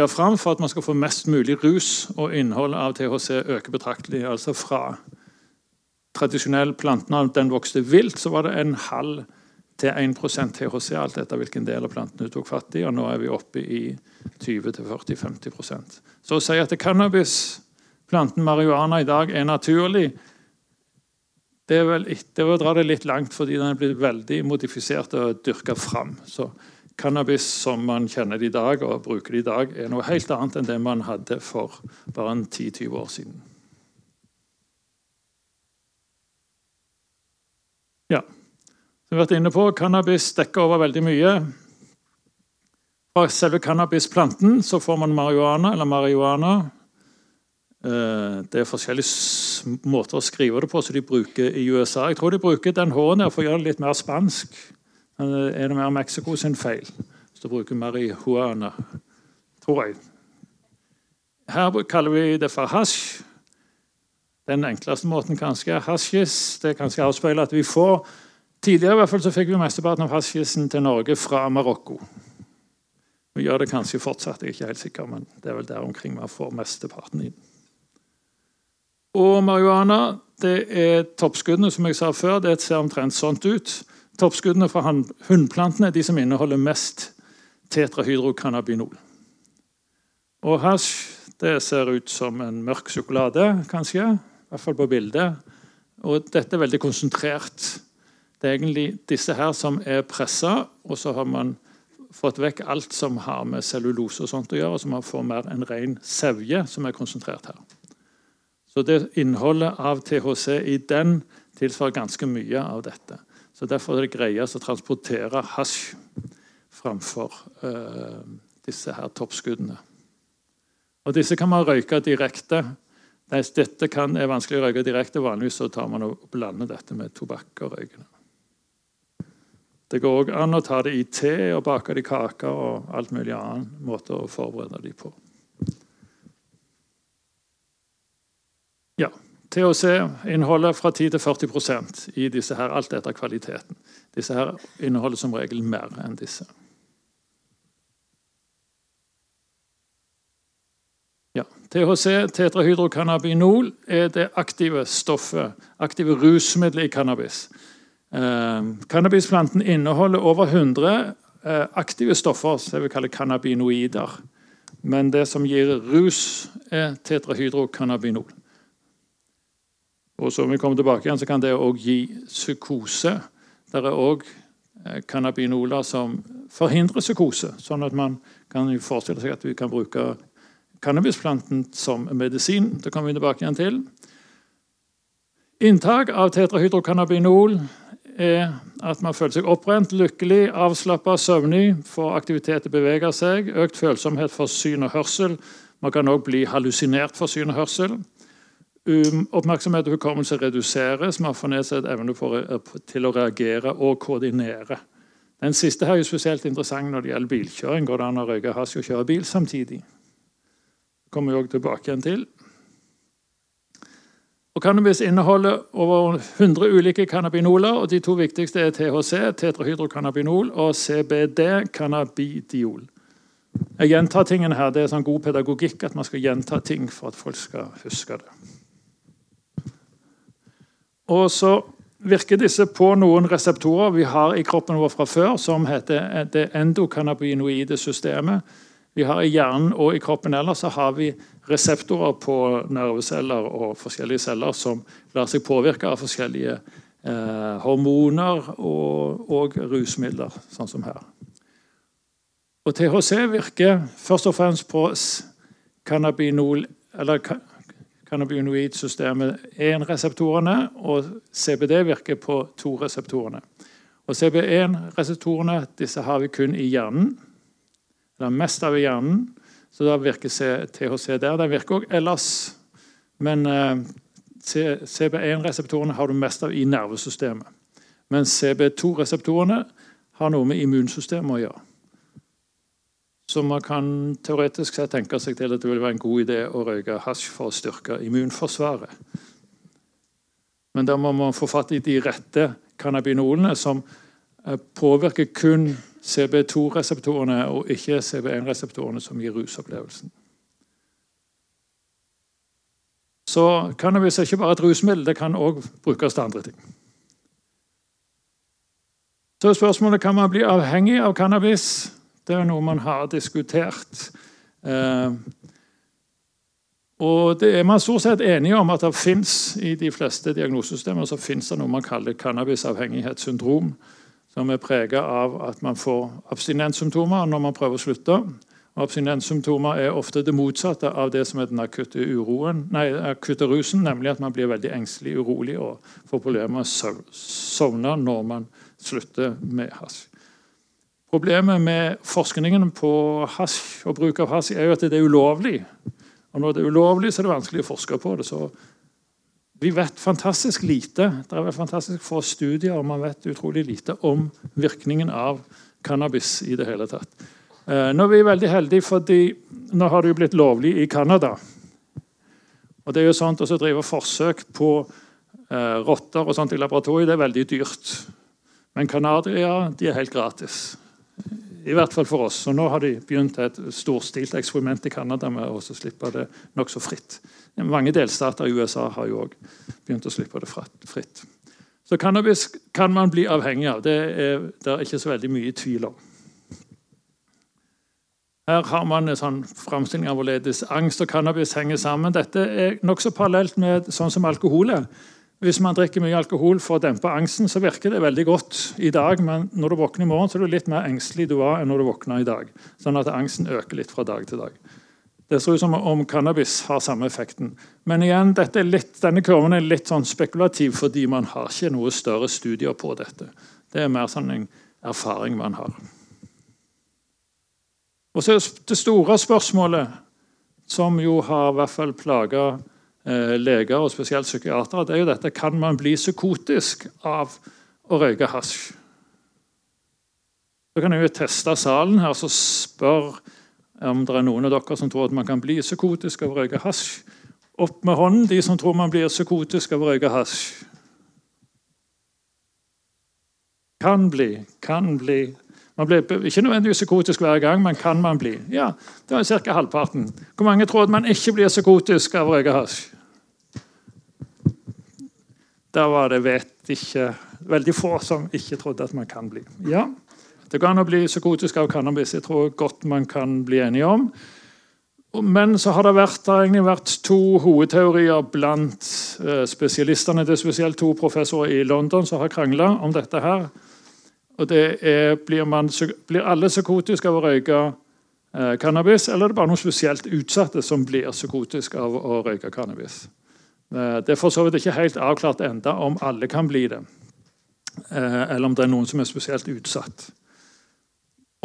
dyrka fram for at man skal få mest mulig rus, og innholdet av THC øker betraktelig. Altså fra tradisjonell plantenavn den vokste vilt, så var det en halv til 1% THC, alt etter hvilken del av planten du tok fatt i. Og nå er vi oppe i 20-40-50% Så å si at cannabis, planten marihuana, i dag er naturlig, det er vel det å dra det litt langt, fordi den er blitt veldig modifisert og dyrka fram. Så cannabis som man kjenner det i dag og bruker det i dag, er noe helt annet enn det man hadde for bare 10-20 år siden. Ja. Som vi har vært inne på, Cannabis dekker over veldig mye. Fra selve cannabisplanten så får man marihuana eller marihuana. Eh, det er forskjellige måter å skrive det på som de bruker i USA. Jeg tror de bruker den H-en for å gjøre det litt mer spansk. Er det mer Mexico sin feil? Du bruker marihuana, tror jeg. Her kaller vi det for hasj. Den enkleste måten kanskje er hasjis. Det kanskje avspeiler at vi får Tidligere i hvert fall så fikk vi mesteparten av hasjisen til Norge fra Marokko. Vi gjør det kanskje fortsatt, jeg er ikke helt sikker, men det er vel der omkring vi får mesteparten inn. Og marihuana det er toppskuddene, som jeg sa før. Det ser omtrent sånt ut. Toppskuddene fra hunnplantene er de som inneholder mest tetrahydrocannabinol. Og hasj det ser ut som en mørk sjokolade, kanskje. I hvert fall på bildet. Og dette er veldig konsentrert. Det er egentlig disse her som er pressa, og så har man fått vekk alt som har med cellulose og sånt å gjøre, så man får mer en ren sevje som er konsentrert her. Så det innholdet av THC i den tilsvarer ganske mye av dette. Så Derfor er det greiest å transportere hasj framfor eh, disse her toppskuddene. Og Disse kan man røyke direkte. Dette kan, er vanskelig å røyke direkte. Vanligvis så tar man og blander dette med tobakk og røykende. Det går òg an å ta det i te og bake det i kaker og alt mulig annen måte å forberede de på. Ja, THC inneholder fra 10 til 40% i disse her, alt etter kvaliteten. Disse her inneholder som regel mer enn disse. Ja, THC, tetrahydrocannabinol, er det aktive stoffet, aktive rusmiddelet i cannabis. Eh, cannabisplanten inneholder over 100 eh, aktive stoffer som vi kaller cannabinoider. Men det som gir rus, er tetrahydrocannabinol. Og så vi kommer tilbake igjen, så kan det òg gi psykose. Det er òg eh, cannabinoler som forhindrer psykose. Sånn at man kan forestille seg at vi kan bruke cannabisplanten som medisin. Det kommer vi tilbake igjen til. Inntak av tetrahydrocannabinol er at man føler seg opprent, lykkelig, avslappa, søvnig, får aktivitet til å bevege seg, økt følsomhet for syn og hørsel. Man kan òg bli hallusinert for syn og hørsel. Um, oppmerksomhet og hukommelse reduseres. Man får nedsatt evne eh, til å reagere og koordinere. Den siste her er jo spesielt interessant når det gjelder bilkjøring. Går det an å røyke hasj og kjøre bil samtidig? Kommer vi også tilbake igjen til. Og Cannabis inneholder over 100 ulike cannabinoler. og De to viktigste er THC, tetrahydrocannabinol, og CBD, cannabidiol. Jeg gjentar tingene her. Det er sånn god pedagogikk at man skal gjenta ting for at folk skal huske det. Og så virker disse på noen reseptorer vi har i kroppen vår fra før, som heter det endokannabinoide systemet. Vi har I hjernen og i kroppen ellers så har vi reseptorer på nerveceller og forskjellige celler som lar seg påvirke av forskjellige eh, hormoner og, og, rusmidler, sånn som her. Og THC virker først og fremst på cannabinol, eller cannabinoidsystemet 1-reseptorene, og CBD virker på 2-reseptorene. Og CB1-reseptorene disse har vi kun i hjernen. Det er mest av i hjernen, så da virker THC der. Den virker òg ellers, men eh, CB1-reseptorene har du mest av i nervesystemet. Mens CB2-reseptorene har noe med immunsystemet å gjøre. Så man kan teoretisk sett tenke seg til at det vil være en god idé å røyke hasj for å styrke immunforsvaret. Men da må man få fatt i de rette cannabinolene som eh, påvirker kun CB2-reseptorene og ikke CB1-reseptorene som gir rusopplevelsen. Så cannabis er ikke bare et rusmiddel, det kan òg brukes til andre ting. Så spørsmålet kan man bli avhengig av cannabis. Det er noe man har diskutert. Eh, og det er man stort sett enige om at det fins i de fleste diagnosesystemer så det noe man kaller cannabisavhengighetssyndrom, som er preget av at man får abstinenssymptomer når man prøver å slutte. Og Abstinenssymptomer er ofte det motsatte av det som er den akutte, uroen, nei, akutte rusen, nemlig at man blir veldig engstelig, urolig og får problemer med å sovne når man slutter med hasj. Problemet med forskningen på hasj og bruk av hasj er jo at det er ulovlig. Og når det er ulovlig, så er det vanskelig å forske på det. så vi vet fantastisk lite. Det er fantastisk få studier, og man vet utrolig lite om virkningen av cannabis i det hele tatt. Eh, nå er vi veldig heldige, fordi nå har det jo blitt lovlig i Canada. Og det er jo sånt å drive forsøk på eh, rotter og sånt i laboratoriet det er veldig dyrt. Men canadiere de er helt gratis. I hvert fall for oss. Og nå har de begynt et storstilt eksperiment i Canada med å slippe det nokså fritt. Mange delstater i USA har jo òg begynt å slippe det fritt. Så cannabis kan man bli avhengig av. Det er det er ikke så veldig mye tvil om. Her har man en sånn framstilling av hvorledes angst og cannabis henger sammen. Dette er nokså parallelt med sånn som alkohol er. Hvis man drikker mye alkohol for å dempe angsten, så virker det veldig godt i dag, men når du våkner i morgen, så er du litt mer engstelig du var enn når du våkna i dag. Sånn at angsten øker litt fra dag til dag. Det ser ut som om cannabis har samme effekten. Men igjen, litt, denne kurven er litt sånn spekulativ fordi man har ikke noe større studier på dette. Det er mer sånn en erfaring man har. Og så er det store spørsmålet, som jo har i hvert fall plaga leger og spesielt psykiatere, det er jo dette Kan man bli psykotisk av å røyke hasj? Så kan jeg jo teste salen her og spørre om det er noen av dere som tror at man kan bli psykotisk av å røyke hasj. Opp med hånden, de som tror man blir psykotisk av å røyke hasj. Kan bli, kan bli. Man blir ikke nødvendigvis psykotisk hver gang, men kan man bli? Ja, det var ca. halvparten. Hvor mange tror at man ikke blir psykotisk av å røyke hasj? Der var det vet ikke veldig få som ikke trodde at man kan bli. Ja, Det går an å bli psykotisk av cannabis. Jeg tror godt man kan bli enige om. Men så har det, vært, det har egentlig vært to hovedteorier blant eh, spesialistene. Det er spesielt to professorer i London som har krangla om dette. her. Og det er, blir, man, blir alle psykotiske av å røyke eh, cannabis, eller er det bare noen spesielt utsatte som blir psykotiske av å røyke cannabis? Eh, det er for så vidt ikke helt avklart enda om alle kan bli det. Eh, eller om det er noen som er spesielt utsatt.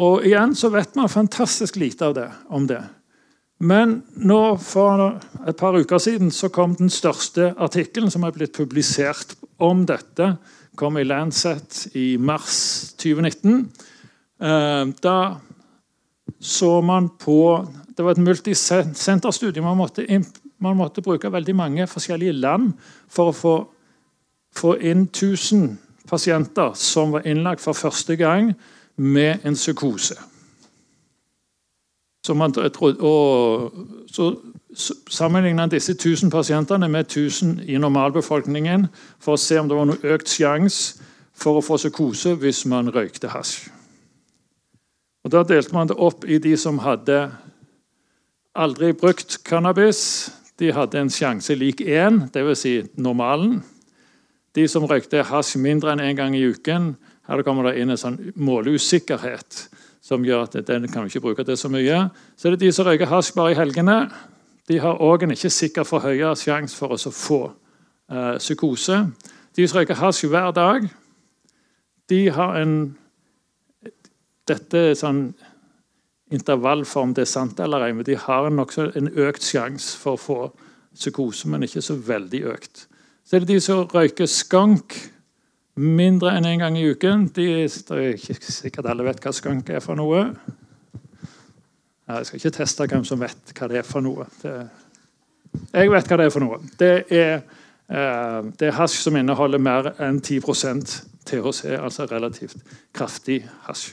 Og igjen så vet man fantastisk lite det, om det. Men nå for et par uker siden så kom den største artikkelen som er blitt publisert om dette. Kom i Lancet i mars 2019. Eh, da så man på Det var et multisenterstudie. Man måtte man måtte bruke veldig mange forskjellige land for å få, få inn 1000 pasienter som var innlagt for første gang med en psykose. Så, man, og, så sammenlignet disse 1000 pasientene med 1000 i normalbefolkningen for å se om det var noe økt sjanse for å få psykose hvis man røykte hasj. Og Da delte man det opp i de som hadde aldri brukt cannabis, de hadde en sjanse lik én, dvs. Si normalen. De som røykte hasj mindre enn én en gang i uken, her kommer det inn en sånn måleusikkerhet som gjør at den kan vi ikke bruke det så mye. Så det er de som røyker hasj bare i helgene. De har òg en ikke sikkert forhøya sjanse for å få eh, psykose. De som røyker hasj hver dag, de har en Dette er sånn intervallform det er sant eller ei, men de har nokså en økt sjanse for å få psykose, men ikke så veldig økt. Så er det de som røyker skank mindre enn én en gang i uken. De, det er ikke sikkert alle vet hva skank er for noe. Jeg skal ikke teste hvem som vet hva det er for noe. Det, jeg vet hva det er for noe. Det er, eh, det er hasj som inneholder mer enn 10% THC, altså relativt kraftig hasj.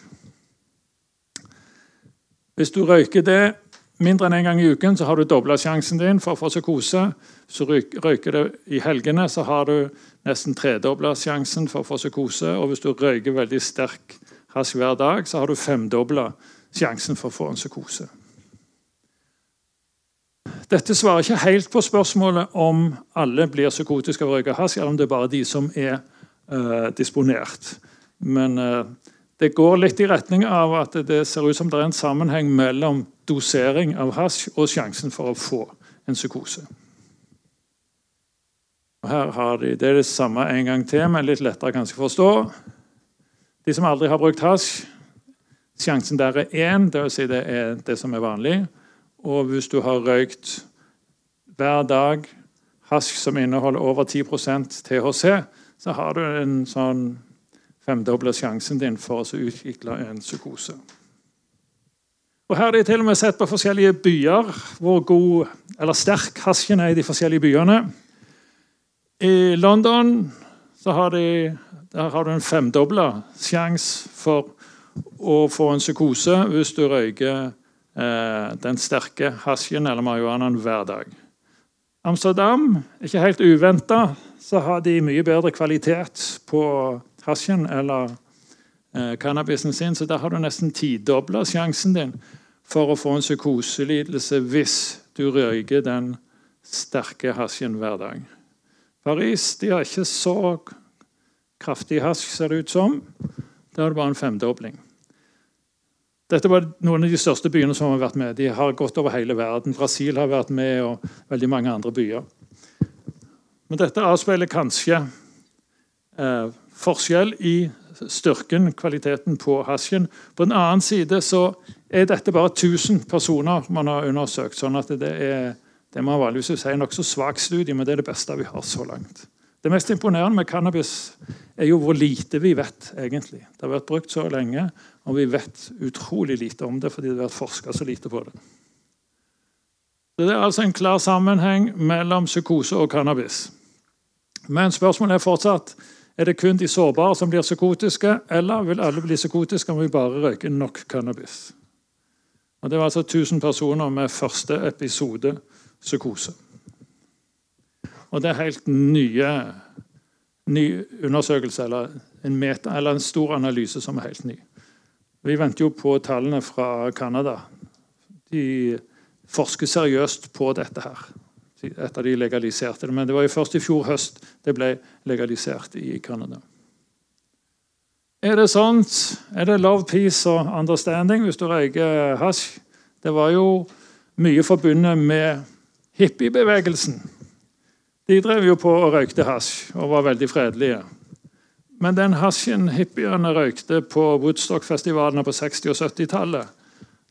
Hvis du røyker det mindre enn én en gang i uken, så har du dobla sjansen din for å få psykose. Så røyker du i helgene, så har du nesten tredobla sjansen for å få psykose. Og hvis du røyker veldig sterk hasj hver dag, så har du femdobla sjansen for å få en psykose. Dette svarer ikke helt på spørsmålet om alle blir psykotiske av å røyke hasj, eller om det er bare de som er uh, disponert. Men uh, det går litt i retning av at det ser ut som det er en sammenheng mellom dosering av hasj og sjansen for å få en psykose. Og her har de, Det er det samme en gang til, men litt lettere kanskje å forstå. De som aldri har brukt hasj, sjansen der er én, dvs. Si det er det som er vanlig. Og hvis du har røykt hver dag hasj som inneholder over 10% THC, så har du en sånn femdobla sjansen din for å utvikle en psykose. Og Her har de til og med sett på forskjellige byer hvor god eller sterk hasjen er i de forskjellige byene. I London har, de, har du en femdobla sjanse for å få en psykose hvis du røyker Eh, den sterke hasjen eller marihuanaen hver dag. Amsterdam, ikke helt uventa, så har de mye bedre kvalitet på hasjen eller eh, cannabisen sin, så der har du nesten tidobla sjansen din for å få en psykoselidelse hvis du røyker den sterke hasjen hver dag. Paris de har ikke så kraftig hasj, ser det ut som. Da er det bare en femdobling. Dette var noen av de største byene som har vært med. De har gått over hele verden. Brasil har vært med, og veldig mange andre byer. Men dette avspeiler kanskje eh, forskjell i styrken, kvaliteten på hasjen. På den annen side så er dette bare 1000 personer man har undersøkt. sånn at det er det man vanligvis vil si en nokså svak studie, men det er det beste vi har så langt. Det mest imponerende med cannabis er jo hvor lite vi vet. egentlig. Det har vært brukt så lenge, og vi vet utrolig lite om det fordi det har vært forska så lite på det. Det er altså en klar sammenheng mellom psykose og cannabis. Men spørsmålet er fortsatt er det kun de sårbare som blir psykotiske, eller vil alle bli psykotiske om vi bare røyker nok cannabis. Og Det var altså 1000 personer med første episode psykose. Og det er helt nye, ny undersøkelse eller en, meta, eller en stor analyse som er helt ny. Vi venter jo på tallene fra Canada. De forsker seriøst på dette her etter de legaliserte det. Men det var jo først i fjor høst det ble legalisert i Canada. Er det sånt? Er det love, peace og understanding hvis du røyker hasj? Det var jo mye forbundet med hippiebevegelsen. De drev jo på og røykte hasj og var veldig fredelige. Men den hasjen hippiene røykte på Woodstock-festivalene på 60- og 70-tallet,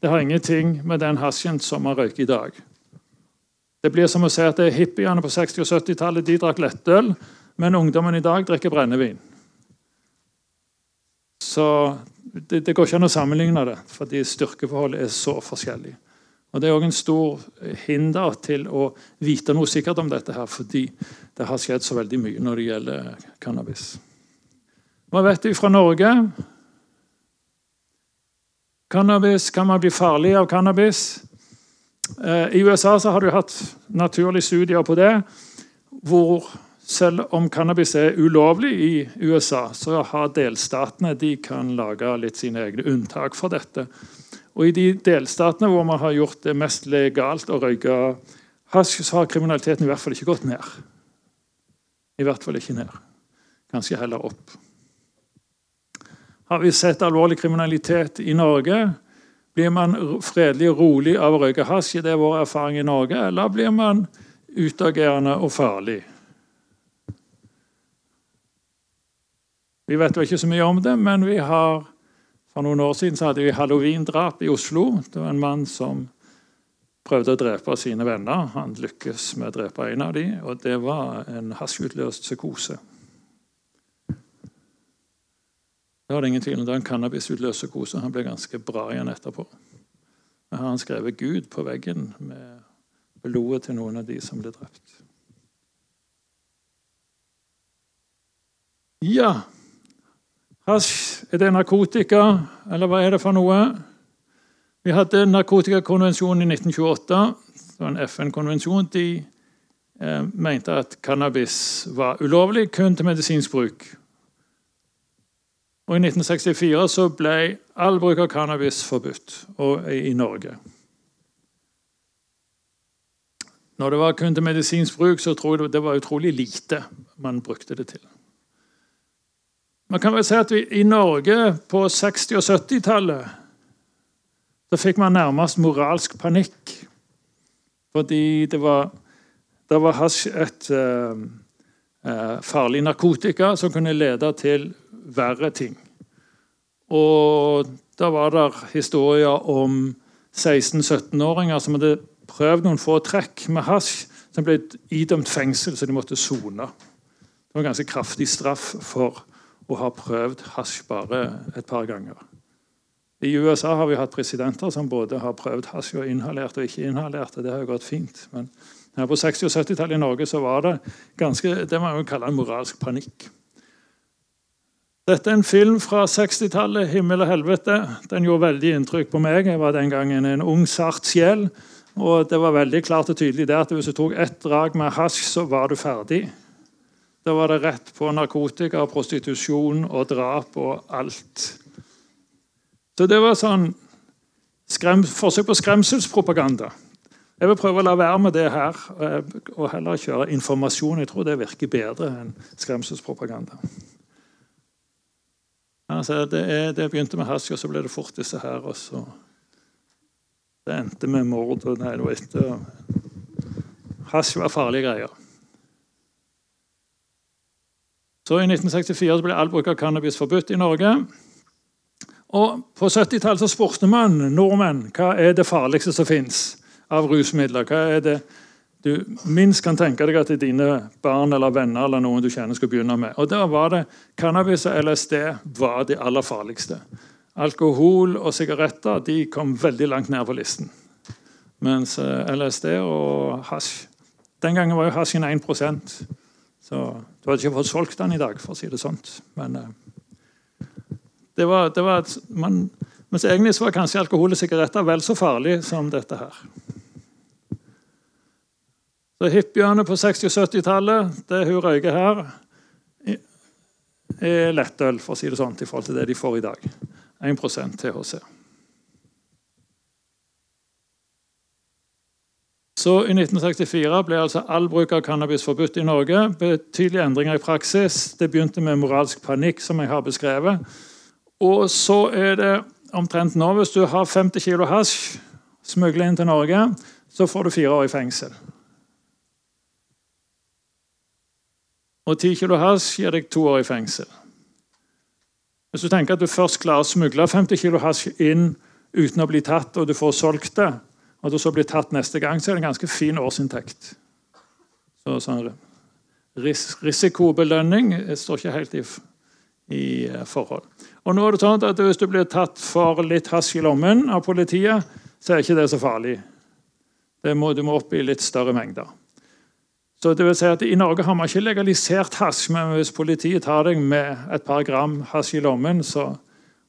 det har ingenting med den hasjen som man røyker i dag. Det blir som å si at hippiene på 60- og 70-tallet de drakk lettøl, men ungdommen i dag drikker brennevin. Så det, det går ikke an å sammenligne det, fordi styrkeforholdet er så forskjellig. Og Det er òg en stor hinder til å vite noe sikkert om dette, her, fordi det har skjedd så veldig mye når det gjelder cannabis. Hva vet vi fra Norge? Cannabis, Kan man bli farlig av cannabis? Eh, I USA har du hatt naturlige studier på det. hvor selv om cannabis er ulovlig i USA, så har delstatene de kan lage litt sine egne unntak for dette. Og I de delstatene hvor man har gjort det mest legalt å røyke hasj, så har kriminaliteten i hvert fall ikke gått ned. I hvert fall ikke ned. Kanskje heller opp. Har vi sett alvorlig kriminalitet i Norge? Blir man fredelig og rolig av å røyke hasj? Det er vår erfaring i Norge. Eller blir man utagerende og farlig? Vi vet jo ikke så mye om det, men vi har, for noen år siden hadde vi halloween-drap i Oslo. Det var en mann som prøvde å drepe sine venner. Han lykkes med å drepe en av dem, og det var en hasjutløst psykose. Det var det ingen tvil om. Det var en cannabisutløst psykose. Han ble ganske bra igjen etterpå. Her har han skrevet Gud på veggen med blodet til noen av de som ble drept. Ja Hasj, er det narkotika, eller hva er det for noe? Vi hadde narkotikakonvensjonen i 1928. Det var en FN-konvensjon. De eh, mente at cannabis var ulovlig kun til medisinsk bruk. Og I 1964 så ble all bruk av cannabis forbudt i Norge. Når det var kun til medisinsk bruk, så tror jeg det var utrolig lite man brukte det til. Man kan vel si at vi, I Norge på 60- og 70-tallet da fikk man nærmest moralsk panikk. Fordi det var, det var hasj et uh, uh, farlig narkotika som kunne lede til verre ting. Og da var det historier om 16-17-åringer som hadde prøvd noen få trekk med hasj, som ble idømt fengsel, så de måtte sone. Det var en ganske kraftig straff for å har prøvd hasj bare et par ganger. I USA har vi hatt presidenter som både har prøvd hasj og inhalert og ikke inhalert. og Det har jo gått fint. Men her på 60- og 70-tallet i Norge så var det ganske, det man jo kalle en moralsk panikk. Dette er en film fra 60-tallet, 'Himmel og helvete'. Den gjorde veldig inntrykk på meg. Jeg var den gangen en ung, sart sjel. Og det var veldig klart og tydelig der at hvis du tok ett drag med hasj, så var du ferdig. Da var det rett på narkotika, prostitusjon og drap og alt. Så det var sånn skrem, forsøk på skremselspropaganda. Jeg vil prøve å la være med det her og heller kjøre informasjon. Jeg tror det virker bedre enn skremselspropaganda. Altså, det, er, det, begynte med hasj, og så ble det fort disse her. og så Det endte med mord. og nei, du vet, Hasj var farlige greier. Så I 1964 ble all bruk av cannabis forbudt i Norge. Og På 70-tallet spurte man nordmenn hva er det farligste som fins av rusmidler. Hva er det du minst kan tenke deg at dine barn eller venner eller noen du kjenner skal begynne med. Og Da var det cannabis og LSD var de aller farligste. Alkohol og sigaretter de kom veldig langt ned på listen. Mens eh, LSD og hasj Den gangen var jo hasjen 1 så du hadde ikke fått solgt den i dag, for å si det sånn. Men uh, det var, det var man, Mens egentlig var kanskje alkohol og sigaretter vel så farlig som dette her. Så Hippiene på 60- og 70-tallet, det hun røyker her, er lettøl, for å si det sånn, i forhold til det de får i dag. 1% THC. Så I 1964 ble altså all bruk av cannabis forbudt i Norge. Betydelige endringer i praksis. Det begynte med moralsk panikk, som jeg har beskrevet. Og så er det omtrent nå Hvis du har 50 kg hasj, smugla inn til Norge, så får du fire år i fengsel. Og 10 kg hasj gir deg to år i fengsel. Hvis du tenker at du først klarer å smugle 50 kg hasj inn uten å bli tatt, og du får solgt det, og du så blir tatt neste gang, så er det en ganske fin årsinntekt. Så sånn ris Risikobelønning står ikke helt i, i, eh, forhold. Og nå er det sånn at Hvis du blir tatt for litt hasj i lommen av politiet, så er ikke det så farlig. Det må, du må opp i litt større mengder. Så det vil si at I Norge har man ikke legalisert hasj, men hvis politiet tar deg med et par gram hasj i lommen, så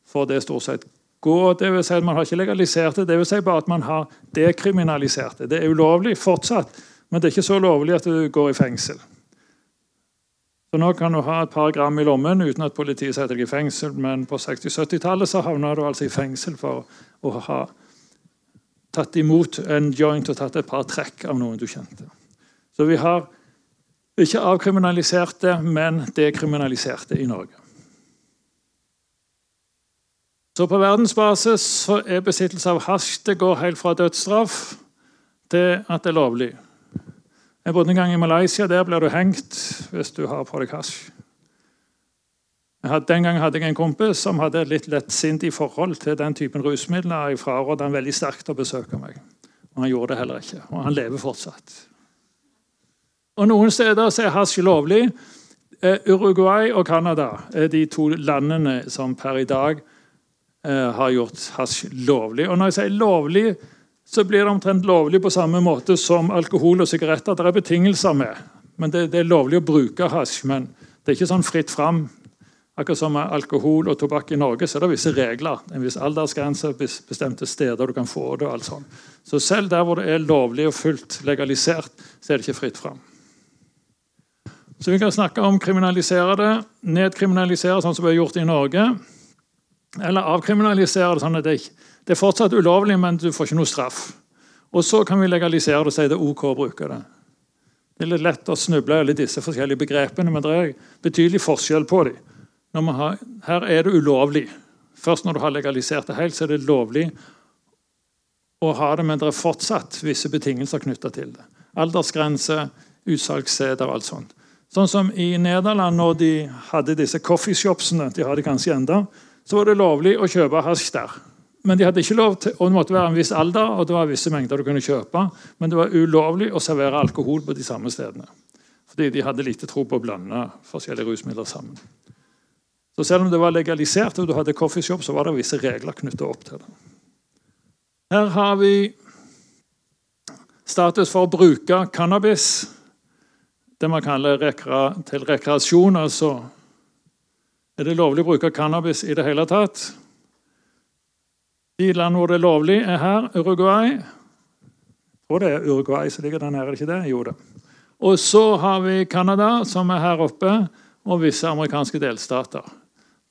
får det stort sett gå. Det vil si at Man har ikke legalisert det, det vil si bare at man har dekriminalisert det. Det er ulovlig fortsatt, men det er ikke så lovlig at du går i fengsel. Så Nå kan du ha et par gram i lommen uten at politiet setter deg i fengsel, men på 60-70-tallet så havna du altså i fengsel for å ha tatt imot en joint og tatt et par trekk av noen du kjente. Så vi har ikke avkriminalisert det, men dekriminalisert det i Norge. Så på verdensbasis så er besittelse av hasj det går helt fra dødsstraff til at det er lovlig. Jeg bodde en gang i Malaysia. Der blir du hengt hvis du har på deg hasj. den gangen hadde jeg en kompis som hadde et litt lettsindig forhold til den typen rusmidler. Jeg frarådde han veldig sterkt å besøke meg. Og han gjorde det heller ikke. Og han lever fortsatt. Og Noen steder så er hasj lovlig. Eh, Uruguay og Canada er de to landene som per i dag Eh, har gjort hasj lovlig. Og når jeg sier lovlig, så blir det omtrent lovlig på samme måte som alkohol og sigaretter. Det er betingelser med. Men det, det er lovlig å bruke hasj, men det er ikke sånn fritt fram. Akkurat som med alkohol og tobakk i Norge så er det visse regler. En viss aldersgrense, bestemte steder du kan få det. og alt sånt. Så selv der hvor det er lovlig og fullt legalisert, så er det ikke fritt fram. Så vi kan snakke om kriminalisere det, nedkriminalisere sånn som vi har gjort i Norge. Eller avkriminalisere det sånn at det, er fortsatt ulovlig, men du får ikke noe straff. Og så kan vi legalisere det og si det er OK å bruke det. Det er litt lett å snuble i disse forskjellige begrepene, men det er betydelig forskjell på dem. Har, her er det ulovlig. Først når du har legalisert det helt, så er det lovlig å ha det, men det er fortsatt visse betingelser knytta til det. Aldersgrense, utsalgssteder og alt sånt. Sånn som I Nederland, når de hadde disse coffeeshopsene, de har det kanskje enda, så var det lovlig å kjøpe hasj der. Men de hadde ikke lov til, og det måtte være en viss alder, og det var visse mengder du kunne kjøpe. Men det var ulovlig å servere alkohol på de samme stedene. Fordi de hadde lite tro på å blande forskjellige rusmidler sammen. Så selv om det var legalisert og du hadde coffeeshop, så var det visse regler knyttet opp til det. Her har vi status for å bruke cannabis, det man kaller rekre til rekreasjon. Altså er det lovlig å bruke cannabis i det hele tatt. De land hvor det er lovlig, er her. Uruguay. Tror det er Uruguay som ligger der nede. er det ikke det? Jo, det. Og så har vi Canada, som er her oppe, og visse amerikanske delstater.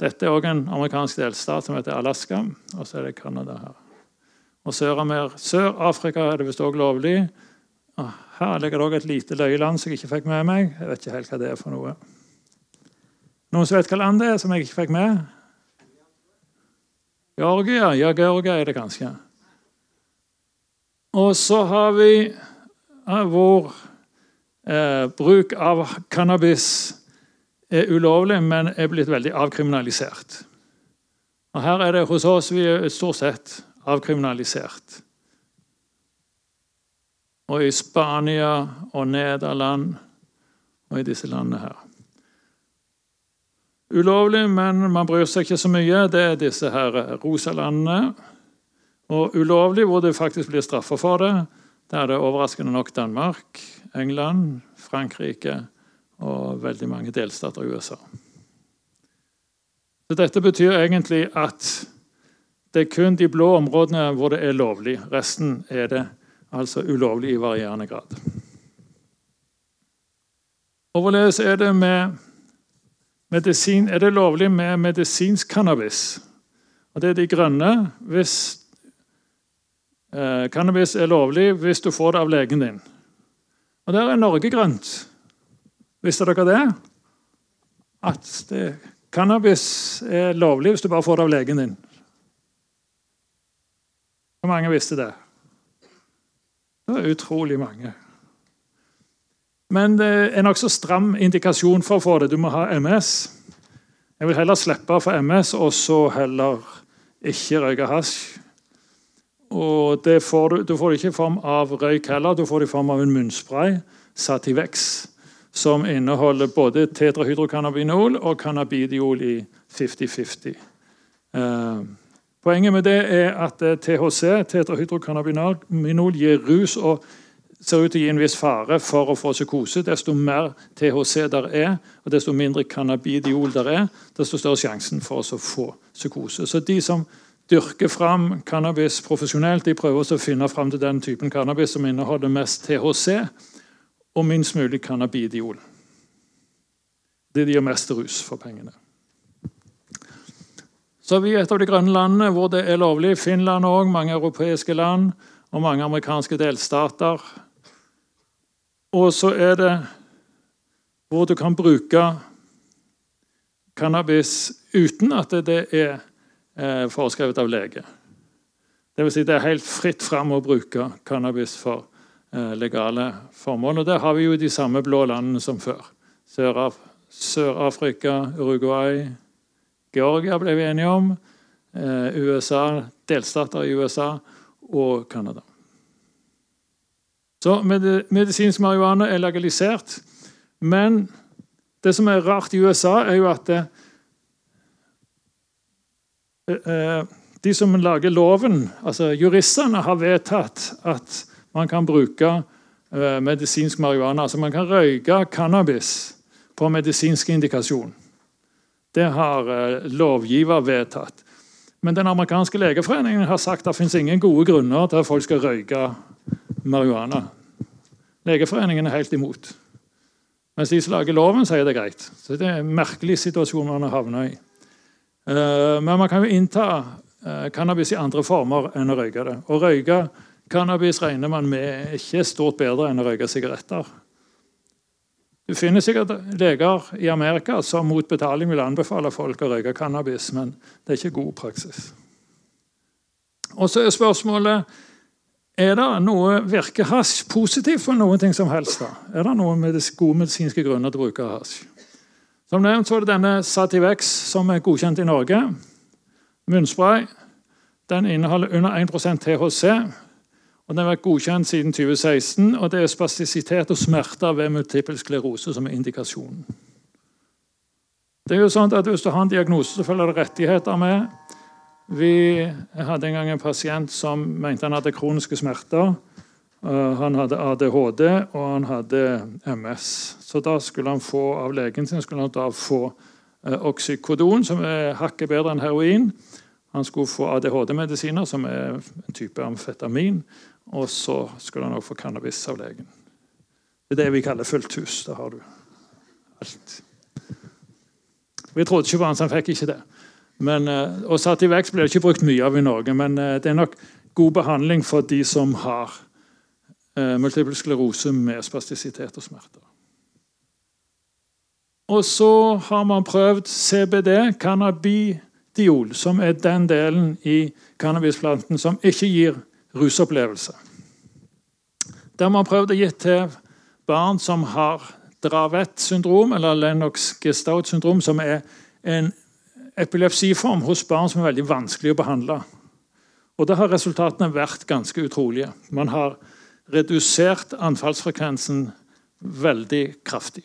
Dette er òg en amerikansk delstat som heter Alaska, og så er det Canada her. Og Sør-Afrika er det visst òg lovlig. Her ligger det òg et lite løyeland som jeg ikke fikk med meg. Jeg vet ikke helt hva det er for noe. Noen som vet hva land det er som jeg ikke fikk med? Georgia. Ja, Georgia er det kanskje. Og så har vi hvor eh, bruk av cannabis er ulovlig, men er blitt veldig avkriminalisert. Og Her er det hos oss vi er stort sett avkriminalisert. Og i Spania og Nederland og i disse landene her. Ulovlig, men man bryr seg ikke så mye, det er disse her rosa landene. Og ulovlig, hvor det faktisk blir straffa for det, det er det overraskende nok Danmark, England, Frankrike og veldig mange delstater i USA. Så Dette betyr egentlig at det er kun de blå områdene hvor det er lovlig. Resten er det altså ulovlig i varierende grad. Overledes er det med medisin? Er det lovlig med medisinsk cannabis? Og Det er de grønne. Hvis eh, Cannabis er lovlig hvis du får det av legen din. Og Der er Norge grønt. Visste dere det? At det, cannabis er lovlig hvis du bare får det av legen din. Hvor mange visste det? Det var utrolig mange. Men det er nokså stram indikasjon for å få det. Du må ha MS. Jeg vil heller slippe for MS og så heller ikke røyke hasj. Og får du, du, får det ikke i form av røyk heller, du får det i form av en munnspray. Sativex som inneholder både tetrahydrocannabinol og cannabidiol i 50-50. Eh, poenget med det er at THC, tetrahydrocannabinol, gir rus og ser ut til å gi en viss fare for å få psykose. Desto mer THC der er, og desto mindre cannabidiol der er, desto større sjansen for å få psykose. Så de som dyrker fram cannabis profesjonelt, de prøver å finne fram til den typen cannabis som inneholder mest THC og minst mulig cannabidiol. Det gir mest rus for pengene. Så vi er et av de grønne landene hvor det er lovlig. Finland òg, mange europeiske land og mange amerikanske delstater. Og så er det hvor du kan bruke cannabis uten at det er eh, foreskrevet av lege. Det vil si det er helt fritt fram å bruke cannabis for Eh, legale formål. Og Der har vi jo de samme blå landene som før. Sør-Afrika, Uruguay, Georgia ble vi enige om. Eh, USA, delstater i USA og Canada. Så medisinsk marihuana er legalisert. Men det som er rart i USA, er jo at det, eh, de som lager loven, altså juristene, har vedtatt at man kan bruke eh, medisinsk marihuana. Altså man kan røyke cannabis på medisinsk indikasjon. Det har eh, lovgiver vedtatt. Men den amerikanske legeforeningen har sagt at det finnes ingen gode grunner til at folk skal røyke marihuana. Legeforeningen er helt imot. Mens de som lager loven, sier det er greit. Så Det er en merkelig situasjon man har havna i. Eh, men man kan jo innta eh, cannabis i andre former enn å røyke det. Å røyke cannabis regner man med ikke er stort bedre enn å røyke sigaretter. Du finner sikkert leger i Amerika som mot betaling vil anbefale folk å røyke cannabis, men det er ikke god praksis. Og så er spørsmålet er det noe, Virker hasj positivt for noen ting som helst? da? Er det noen gode medisinske grunner til å bruke hasj? Som nevnt så er det denne Sativex som er godkjent i Norge. Munnspray. Den inneholder under 1% THC. og Den har vært godkjent siden 2016. og Det er spastisitet og smerter ved multiple sklerose som er indikasjonen. Det er jo sånn at Hvis du har en diagnose, så følger det rettigheter med. Vi hadde en gang en pasient som mente han hadde kroniske smerter. Eh, han hadde ADHD og han hadde MS. Så da skulle han få av legen sin skulle han da få eh, oksykodon, som er hakket bedre enn heroin. Han skulle få ADHD-medisiner, som er en type amfetamin. Og så skulle han også få cannabis av legen. Det er det vi kaller fullt hus. Da har du alt. Vi trodde ikke på han, så han fikk ikke det. Men, eh, og i vekst blir det ikke brukt mye av i Norge, men eh, det er nok god behandling for de som har eh, multiple sklerose med spastisitet og smerter. Og så har man prøvd CBD, cannabidiol, som er den delen i cannabisplanten som ikke gir rusopplevelse. Det har man prøvd å gi til barn som har Dravet syndrom, eller Lennox-Gestaut syndrom, som er en epilepsiform hos barn som er veldig vanskelig å behandle. Og Da har resultatene vært ganske utrolige. Man har redusert anfallsfrekvensen veldig kraftig.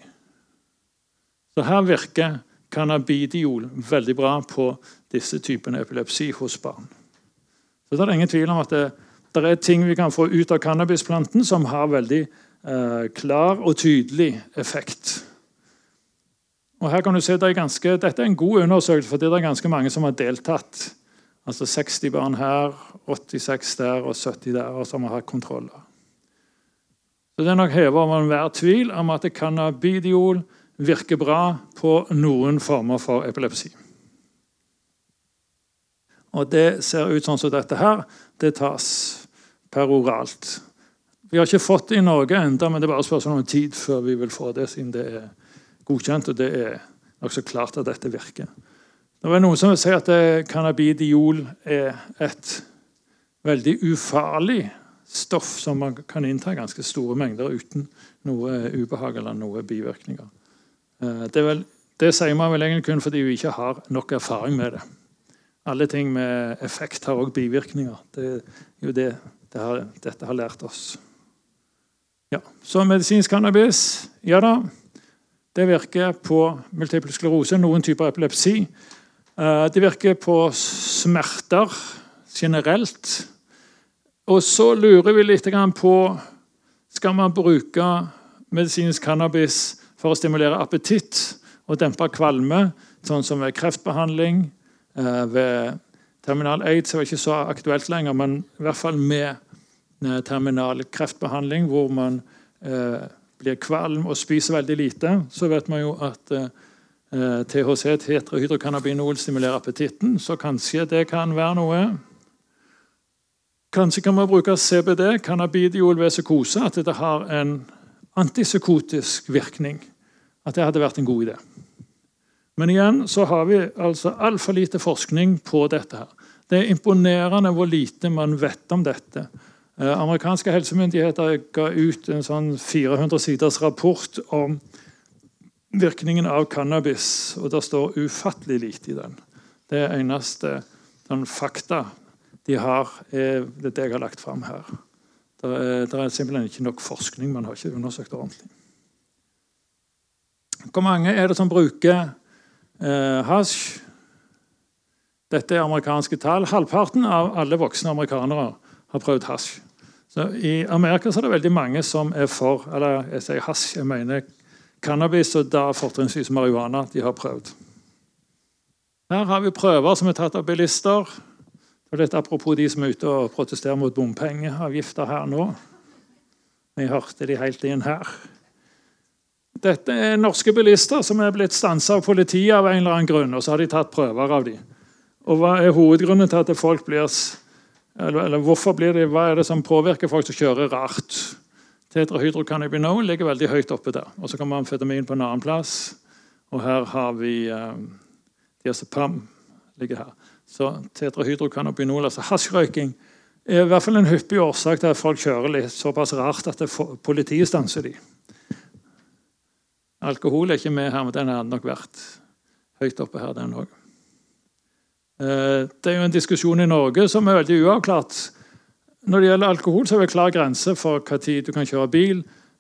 Så her virker cannabidiol veldig bra på disse typene epilepsi hos barn. Så det er ingen tvil om at det, det er ting vi kan få ut av cannabisplanten som har veldig eh, klar og tydelig effekt. Og her kan du se det er ganske, Dette er en god undersøkelse, for det er ganske mange som har deltatt. Altså 60 barn her, 86 der og 70 der, og som har hatt kontroller. Så Det er nok hevet over enhver tvil om at cannabidiol virker bra på noen former for epilepsi. Og Det ser ut sånn som dette her. Det tas peroralt. Vi har ikke fått det i Norge ennå, men det er bare spørsmål om tid før vi vil få det. siden det er godkjent, og det er nokså klart at dette virker. Det er noen som vil si at cannabidiol er et veldig ufarlig stoff som man kan innta ganske store mengder uten noe ubehag eller noe bivirkninger. Eh, det, vel, det, sier man vel egentlig kun fordi vi ikke har nok erfaring med det. Alle ting med effekt har òg bivirkninger. Det er jo det, det har, dette har lært oss. Ja, Så medisinsk cannabis Ja da, det virker på multiple sklerose, noen typer epilepsi. Eh, det virker på smerter generelt. Og så lurer vi litt på skal man bruke medisinsk cannabis for å stimulere appetitt og dempe kvalme, sånn som ved kreftbehandling. Eh, ved terminal aids er det ikke så aktuelt lenger, men i hvert fall med eh, terminal kreftbehandling, hvor man blir kvalm og spiser veldig lite, så vet man jo at eh, THC, tetrahydrocannabinol, stimulerer appetitten. Så kanskje det kan være noe. Kanskje kan man bruke CBD, cannabidiol ved psykose, at det har en antipsykotisk virkning. At det hadde vært en god idé. Men igjen så har vi altså altfor lite forskning på dette. her. Det er imponerende hvor lite man vet om dette. Eh, amerikanske helsemyndigheter ga ut en sånn 400 siders rapport om virkningen av cannabis, og det står ufattelig lite i den. Det eneste den fakta de har, er det jeg har lagt fram her. Det er, det er, simpelthen ikke nok forskning. Man har ikke undersøkt det ordentlig. Hvor mange er det som bruker eh, hasj? Dette er amerikanske tall. Halvparten av alle voksne amerikanere har prøvd hasj. I Amerika er det veldig mange som er for eller jeg sier hasj, jeg mener cannabis og da fortrinnsvis marihuana de har prøvd. Her har vi prøver som er tatt av bilister. Og dette Apropos de som er ute og protesterer mot bompengeavgifter her nå. Vi hørte de helt inn her. Dette er norske bilister som er blitt stansa av politiet av en eller annen grunn. og så har de tatt prøver av dem. Og Hva er hovedgrunnen til at folk blir eller, eller hvorfor blir det, Hva er det som påvirker folk som kjører rart? Tetrahydrocannabinol ligger veldig høyt oppe der. Og Så kommer amfetamin på en annen plass. Og her har vi eh, diazepam ligger her. Så tetrahydrocannabinol, altså hasjrøyking, er i hvert fall en hyppig årsak til at folk kjører litt såpass rart at politiet stanser de. Alkohol er ikke med her, men den hadde nok vært høyt oppe her, den òg. Eh, det er jo en diskusjon i Norge som er veldig uavklart. Når det gjelder alkohol, så er det klar grense for tid du kan kjøre bil.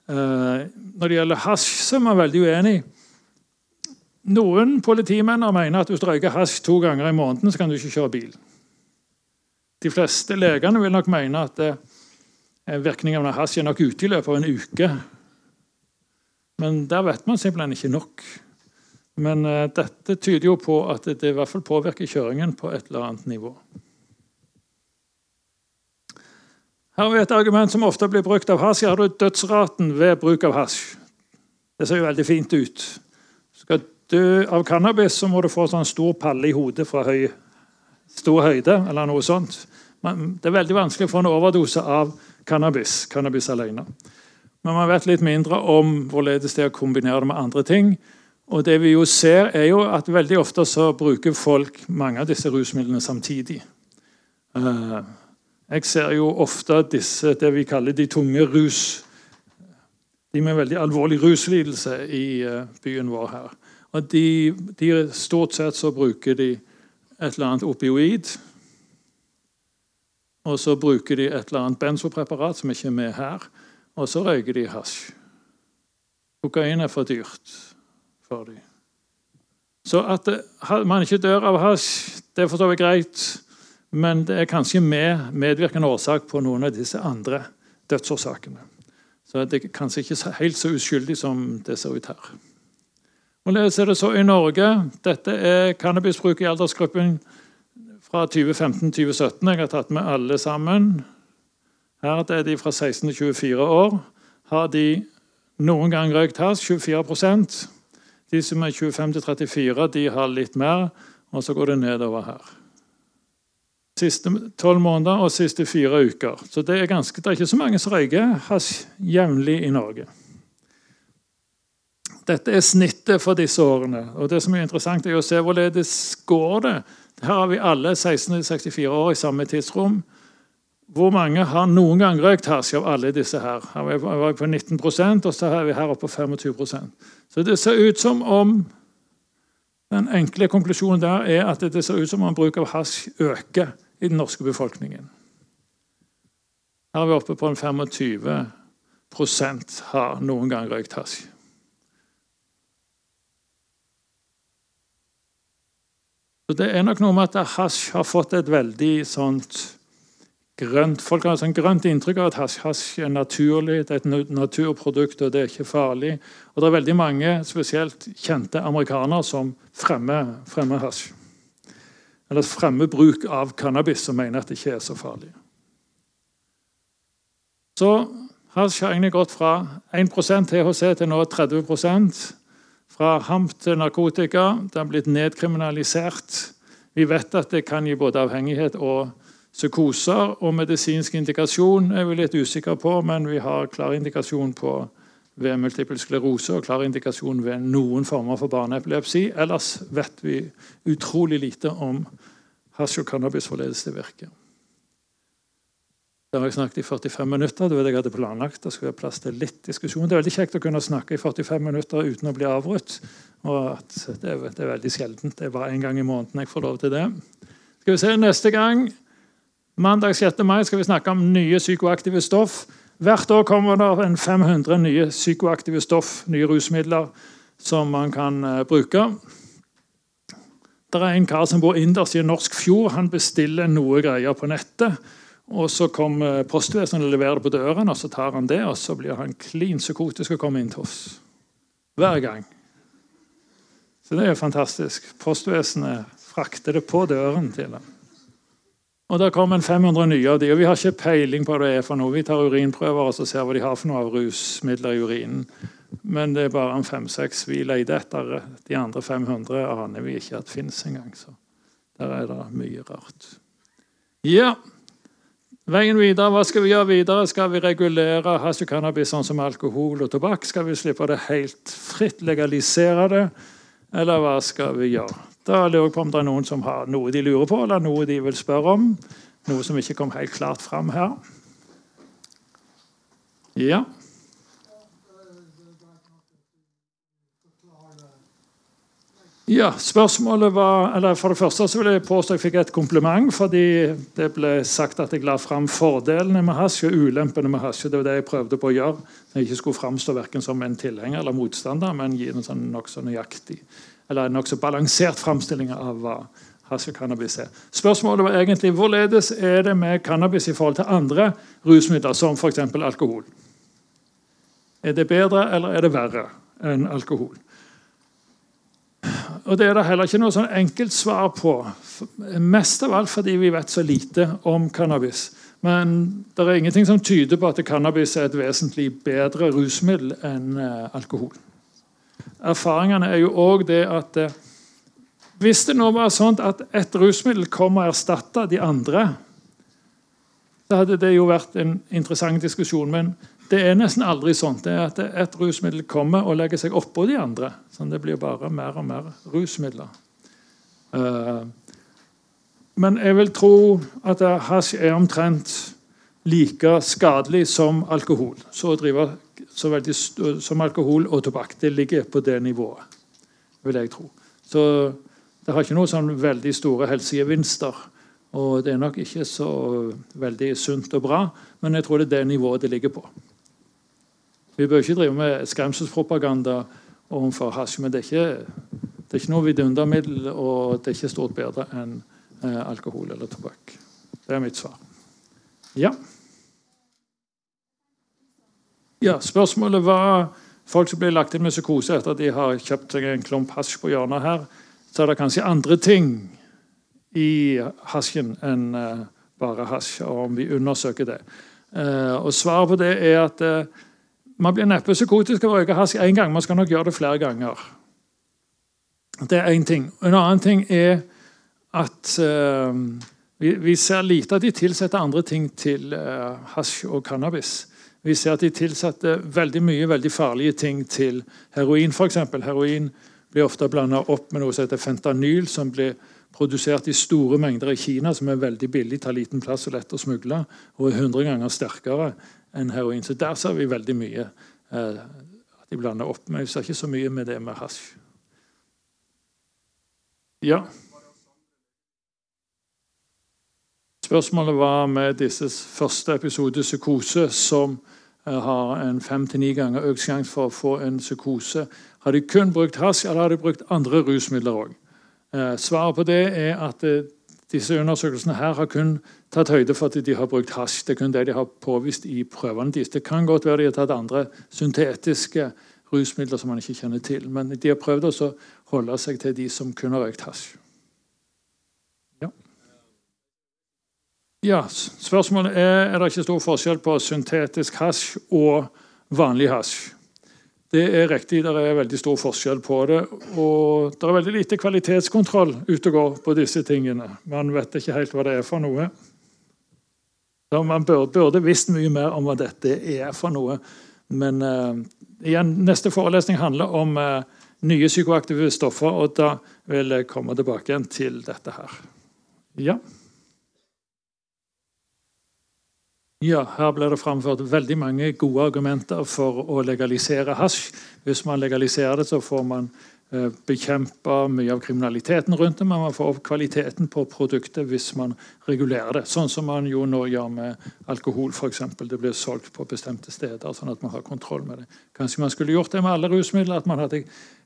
Eh, når det gjelder hasj, så er man veldig uenig. Noen politimenn mener at hvis du røyker hasj to ganger i måneden, så kan du ikke kjøre bil. De fleste legene vil nok mene at virkningen av hasj er nok ute i løpet av en uke. Men der vet man simpelthen ikke nok. Men uh, dette tyder jo på at det, i hvert fall påvirker kjøringen på et eller annet nivå. Her har vi et argument som ofte blir brukt av hasj. Her har du dødsraten ved bruk av hasj. Det ser jo veldig fint ut. Skal du av cannabis, så må du få sånn stor palle i hodet fra høy, stor høyde. eller noe sånt. Men det er veldig vanskelig å få en overdose av cannabis, cannabis alene. Men man vet litt mindre om hvorledes det er å kombinere det med andre ting. Og det vi jo ser er jo at Veldig ofte så bruker folk mange av disse rusmidlene samtidig. Eh, jeg ser jo ofte disse, det vi kaller de tunge rus De med veldig alvorlig ruslidelse i eh, byen vår her. Og de, de, Stort sett så bruker de et eller annet opioid. Og så bruker de et eller annet benzopreparat som ikke er med her. Og så røyker de hasj. Kokain er for dyrt for dem. Så at man ikke dør av hasj, det er for så vidt greit. Men det er kanskje med medvirkende årsak på noen av disse andre dødsårsakene. Så det er kanskje ikke helt så uskyldig som det ser ut her. Hvorledes er det så i Norge? Dette er cannabisbruk i aldersgruppen fra 2015-2017. Jeg har tatt med alle sammen. Her er de fra 16 til 24 år. Har de noen gang røykt hasj? 24 de som er 25 34, de har litt mer, og så går det nedover her. Siste tolv måneder og siste fire uker. Så det er, ganske, det er ikke så mange som røyker hasj jevnlig i Norge. Dette er snittet for disse årene. og Det som er interessant, er å se hvorledes går det. Her har vi alle 16-64 år i samme tidsrom. Hvor mange har noen gang røykt hasj av alle disse her? Her var på 19% og så er vi her oppe på 25% Så det ser ut som om Den enkle konklusjonen der er at det ser ut som om bruk av hasj øker i den norske befolkningen. Her er vi oppe på en 25% har noen gang røykt hasj. Så Det er nok noe med at hasj har fått et veldig sånt grønt. Folk har et sånn grønt inntrykk av at hasj, hasj er naturlig, det er et naturprodukt og det er ikke farlig. Og det er veldig mange, spesielt kjente amerikanere, som fremmer, fremmer hasj. Eller fremmer bruk av cannabis, som mener at det ikke er så farlig. Så hasj har egentlig gått fra 1% THC til nå 30 Fra hamp til narkotika. Det har blitt nedkriminalisert. Vi vet at det kan gi både avhengighet og Psykoser og medisinsk indikasjon er vi litt usikre på, men vi har klar indikasjon på ved multiple sklerose og klar indikasjon ved noen former for barneepilepsi. Ellers vet vi utrolig lite om hasj og cannabis forledes til virker. Der har jeg snakket i 45 minutter. Det var det jeg hadde planlagt. Det skulle være plass til litt diskusjon. Det er veldig kjekt å kunne snakke i 45 minutter uten å bli avbrutt. Og det er, det er veldig sjeldent. Det er bare én gang i måneden jeg får lov til det. Skal vi se neste gang Mandag 6. mai skal vi snakke om nye psykoaktive stoff. Hvert år kommer det en 500 nye psykoaktive stoff, nye rusmidler, som man kan uh, bruke. Det er en kar som bor innerst i en norsk fjord. Han bestiller noe greier på nettet. og Så kommer postvesenet og leverer det på døren, og så tar han det, og så blir han klin psykotisk og kommer inn til oss. Hver gang. Så det er fantastisk. Postvesenet frakter det på døren til dem. Og Der kom en 500 nye av de, og vi har ikke peiling på hva det er for noe. Vi tar urinprøver og så ser hva de har for noe av rusmidler i urinen. Men det er bare en fem-seks vi leter etter. De andre 500 aner vi ikke at fins engang. Så der er det mye rart. Ja, Veien videre, Hva skal vi gjøre videre? Skal vi regulere hasj og cannabis sånn som alkohol og tobakk? Skal vi slippe det helt fritt, legalisere det? Eller hva skal vi gjøre? Da lurer jeg på om det er noen som har noe de lurer på, eller noe de vil spørre om. Noe som ikke kom helt klart fram her. Ja. Ja, spørsmålet var, eller For det første så vil jeg påstå jeg fikk et kompliment fordi det ble sagt at jeg la fram fordelene med hasj og ulempene med hasj. Det var det jeg prøvde på å gjøre. Jeg ikke skulle framstå verken som en tilhenger eller motstander, men gi en sånn nokså nøyaktig eller en nokså balansert framstilling av hva hasj og cannabis er. Spørsmålet var egentlig hvorledes er det med cannabis i forhold til andre rusmidler, som f.eks. alkohol. Er det bedre eller er det verre enn alkohol? Og Det er det heller ikke noe sånn enkelt svar på. Mest av alt fordi vi vet så lite om cannabis. Men det er ingenting som tyder på at cannabis er et vesentlig bedre rusmiddel enn eh, alkohol erfaringene er jo òg det at eh, hvis det nå var sånn at et rusmiddel kom og erstatta de andre, så hadde det jo vært en interessant diskusjon. Men det er nesten aldri sånn. Det er at et rusmiddel kommer og legger seg oppå de andre. Sånn det blir bare mer og mer rusmidler. Uh, men jeg vil tro at hasj er omtrent like skadelig som alkohol. Så å drive veldig, som alkohol og tobakk. Det ligger på det nivået, vil jeg tro. Så det har ikke noen sånn veldig store helsegevinster. Og det er nok ikke så veldig sunt og bra, men jeg tror det er det nivået det ligger på. Vi bør ikke drive med skremselspropaganda overfor hasj, men det er ikke, det er ikke noe vidundermiddel, og det er ikke stort bedre enn eh, alkohol eller tobakk. Det er mitt svar. Ja. Ja, Spørsmålet var folk som blir lagt inn med psykose etter at de har kjøpt seg en klump hasj på hjørnet her. Så er det kanskje andre ting i hasjen enn uh, bare hasj, og om vi undersøker det. Uh, og Svaret på det er at uh, man blir neppe psykotisk av å røyke hasj én gang. Man skal nok gjøre det flere ganger. Det er én ting. En annen ting er at vi, ser lite at de tilsetter andre ting til hasj og cannabis. Vi ser at de tilsatte veldig mye veldig farlige ting til heroin. Eksempel. heroin blir ofte blanda opp med noe som heter fentanyl, som blir produsert i store mengder i Kina, som er veldig billig, tar liten plass og lett å smugle, og er 100 ganger sterkere enn heroin. Så der ser vi veldig mye eh, at de blander opp. Men vi ser ikke så mye med det med hasj. Ja. Spørsmålet var med disse første episode psykose, som eh, har en fem til ni ganger økt sjanse for å få en psykose. Har de kun brukt hasj, eller har de brukt andre rusmidler òg? Eh, svaret på det er at eh, disse undersøkelsene her har kun tatt høyde for at de har brukt hasj. Det er kun det de har påvist i prøvene deres. Det kan godt være de har tatt andre syntetiske rusmidler som man ikke kjenner til. Men de har prøvd å holde seg til de som kun har røykt hasj. Ja, Spørsmålet er er det ikke stor forskjell på syntetisk hasj og vanlig hasj. Det er riktig, det er veldig stor forskjell på det. Og det er veldig lite kvalitetskontroll ute og går på disse tingene. Man vet ikke helt hva det er for noe. Så man burde, burde visst mye mer om hva dette er for noe. Men uh, igjen, neste forelesning handler om uh, nye psykoaktive stoffer, og da vil jeg komme tilbake igjen til dette her. Ja. Ja, Her ble det framført veldig mange gode argumenter for å legalisere hasj. Hvis man legaliserer det, så får man eh, bekjempe mye av kriminaliteten rundt det, men man får opp kvaliteten på produktet hvis man regulerer det. Sånn som man jo nå gjør med alkohol, f.eks. Det blir solgt på bestemte steder, sånn at man har kontroll med det. Kanskje man skulle gjort det med alle rusmidler, at man hadde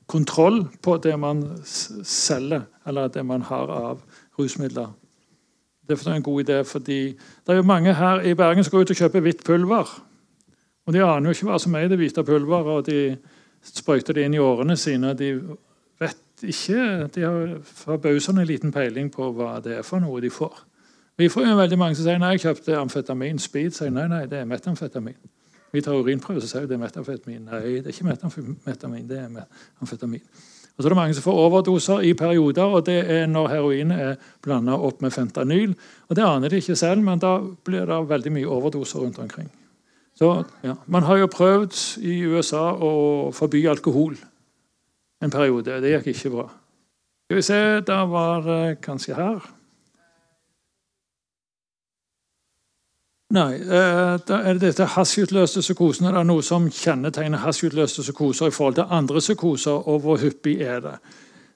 kontroll på det man selger, eller det man har av rusmidler. Det er en god idé, fordi det er jo mange her i Bergen som går ut og kjøper hvitt pulver. Og De aner jo ikke hva som er i det hvite pulveret, og de sprøyter det inn i årene sine. De vet ikke de har forbausende liten peiling på hva det er for noe de får. Vi får jo veldig mange som sier nei, jeg kjøpte amfetamin, speed. sier nei, nei, det er metamfetamin. Vi tar urinprøve, så sier det er metamfetamin. Nei, det er ikke metamfetamin, det er amfetamin. Og så er det mange som får overdoser i perioder, og det er når heroin er blanda opp med fentanyl. Og Det aner de ikke selv, men da blir det veldig mye overdoser rundt omkring. Så ja, Man har jo prøvd i USA å forby alkohol en periode. Det gikk ikke bra. Skal vi se, da var det kanskje her. Nei, eh, da er det dette hasjutløste psykosen. Er det noe som kjennetegner hasjutløste psykoser i forhold til andre psykoser, og hvor hyppig er det?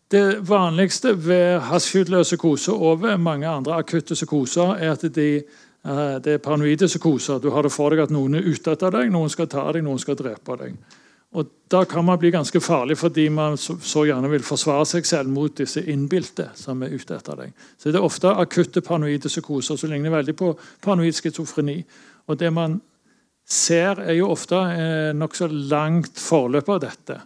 Det vanligste ved hasjutløs psykose og ved mange andre akutte psykoser er at de, eh, det er paranoide psykoser. Du har det for deg at noen er ute etter deg, noen skal ta deg, noen skal drepe deg. Og Da kan man bli ganske farlig fordi man så, gjerne vil forsvare seg selv mot disse innbilte som er ute etter deg. Så Det er ofte akutte paranoide psykoser som ligner veldig på paranoid schizofreni. Og det man ser, er jo ofte eh, nokså langt forløp av dette.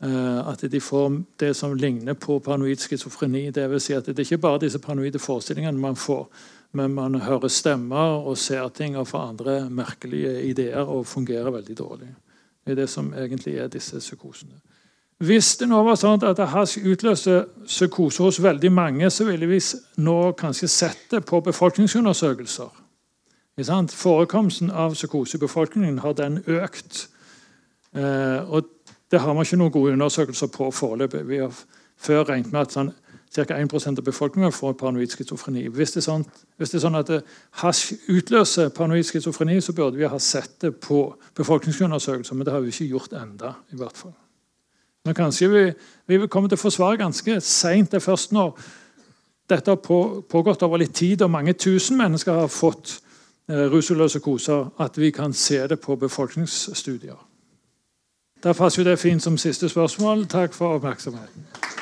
Eh, at de får det som ligner på paranoid schizofreni. Dvs. Si at det er ikke bare disse paranoide forestillingene man får, men man hører stemmer og ser ting og får andre merkelige ideer og fungerer veldig dårlig er det som egentlig er disse psykosene. Hvis det nå var sånn at det utløste psykose hos veldig mange, så ville vi nå kanskje sett det på befolkningsundersøkelser. Forekomsten av psykose i befolkningen har den økt. Eh, og det har man ikke noen gode undersøkelser på foreløpig. Vi har før regnet med at sånn, ca. 1% av befolkningen får paranoid schizofreni. Hvis, sånn, hvis, det er sånn at hasj utløser paranoid schizofreni, så burde vi ha sett det på befolkningsundersøkelser, men det har vi ikke gjort enda, i hvert fall. Men kanskje vi, vi komme til å få svar ganske seint. Det er først når dette har på, pågått over litt tid, og mange tusen mennesker har fått eh, rusuløse koser, at vi kan se det på befolkningsstudier. Da passer det fint som siste spørsmål. Takk for oppmerksomheten.